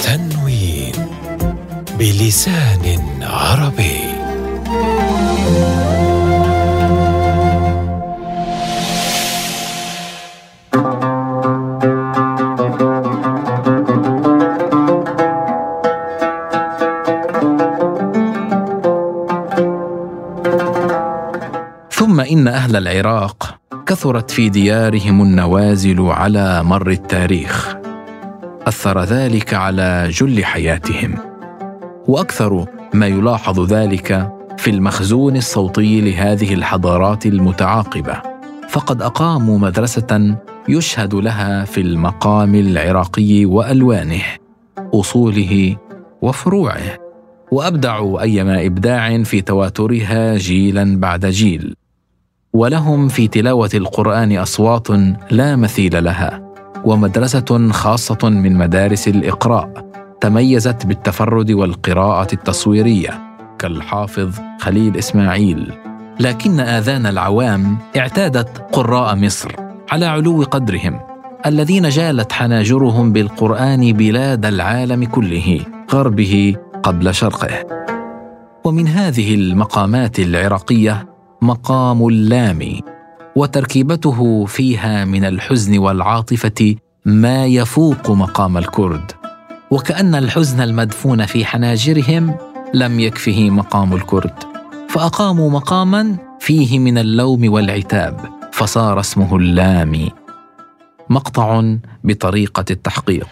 تنوين بلسان عربي. ثم إن أهل العراق كثرت في ديارهم النوازل على مر التاريخ. أثر ذلك على جل حياتهم. وأكثر ما يلاحظ ذلك في المخزون الصوتي لهذه الحضارات المتعاقبة. فقد أقاموا مدرسة يشهد لها في المقام العراقي وألوانه أصوله وفروعه وأبدعوا أيما إبداع في تواترها جيلا بعد جيل. ولهم في تلاوة القرآن أصوات لا مثيل لها ومدرسة خاصة من مدارس الإقراء تميزت بالتفرد والقراءة التصويرية كالحافظ خليل إسماعيل. لكن آذان العوام اعتادت قراء مصر على علو قدرهم الذين جالت حناجرهم بالقرآن بلاد العالم كله غربه قبل شرقه. ومن هذه المقامات العراقية مقام اللام وتركيبته فيها من الحزن والعاطفة ما يفوق مقام الكرد. وكأن الحزن المدفون في حناجرهم لم يكفه مقام الكرد. فأقاموا مقاما فيه من اللوم والعتاب فصار اسمه اللامي مقطع بطريقة التحقيق.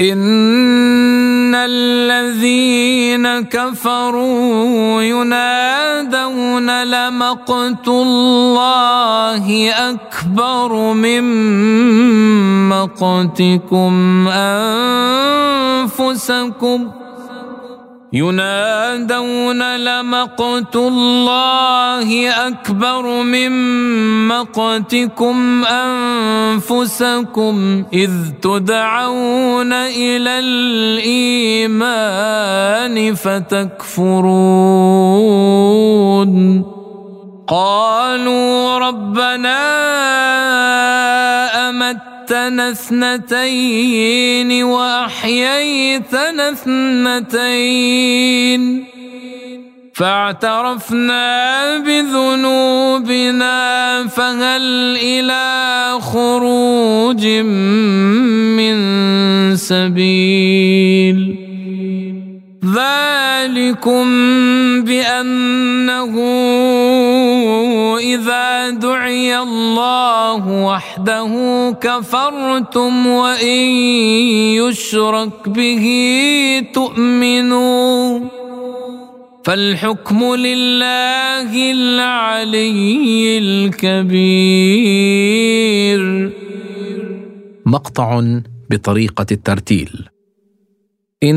إن الذين كفروا ينادون لمقت الله أكبر من مقتكم أنفسكم ۖ ينادون لمقت الله أكبر من مقتكم أنفسكم إذ تدعون إلى الإيمان فتكفرون. قالوا ربنا أمتنا اثنتين وأحييتنا اثنتين. فاعترفنا بذنوبنا فهل إلى خروج من سبيل؟ ذلكم بأنه إذا دعي الله وحده كفرتم وإن يشرك به تؤمنوا فالحكم لله العلي الكبير. مقطع بطريقة الترتيل. إن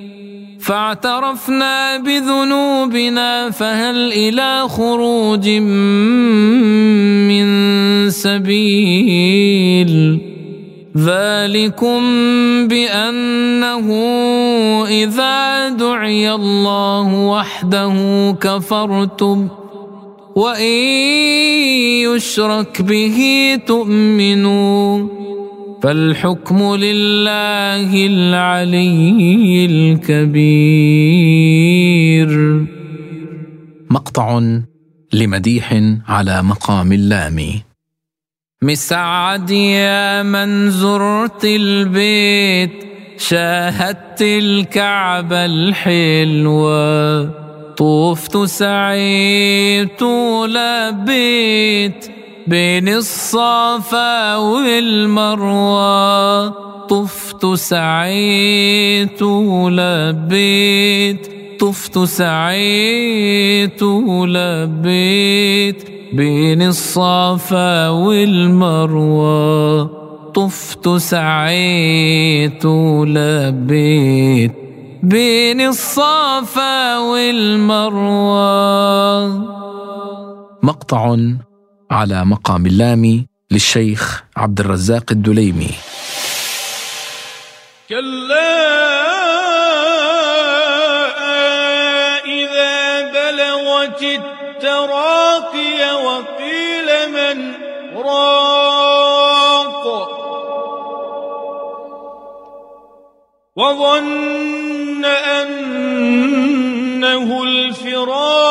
فاعترفنا بذنوبنا فهل إلى خروج من سبيل؟ ذلكم بأنه إذا دعي الله وحده كفرتم وإن يشرك به تؤمنون فالحكم لله العلي الكبير. مقطع لمديح على مقام اللام. مسعد يا من زرت البيت شاهدت الكعبة الحلوة طفت سعيت ولبيت بين الصفا والمروة طفت سعيت ولبيت طفت سعيت ولبيت. بين الصفا والمروة طفت سعيت لبيت بين الصفا والمروة مقطع على مقام اللام للشيخ عبد الرزاق الدليمي. كلا إذا بلغت التراقي وقيل من راق. وظن أنه الفراق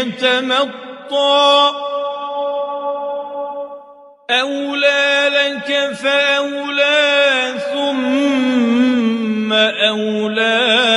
يتمطى. أولى لك فأولى ثم أولى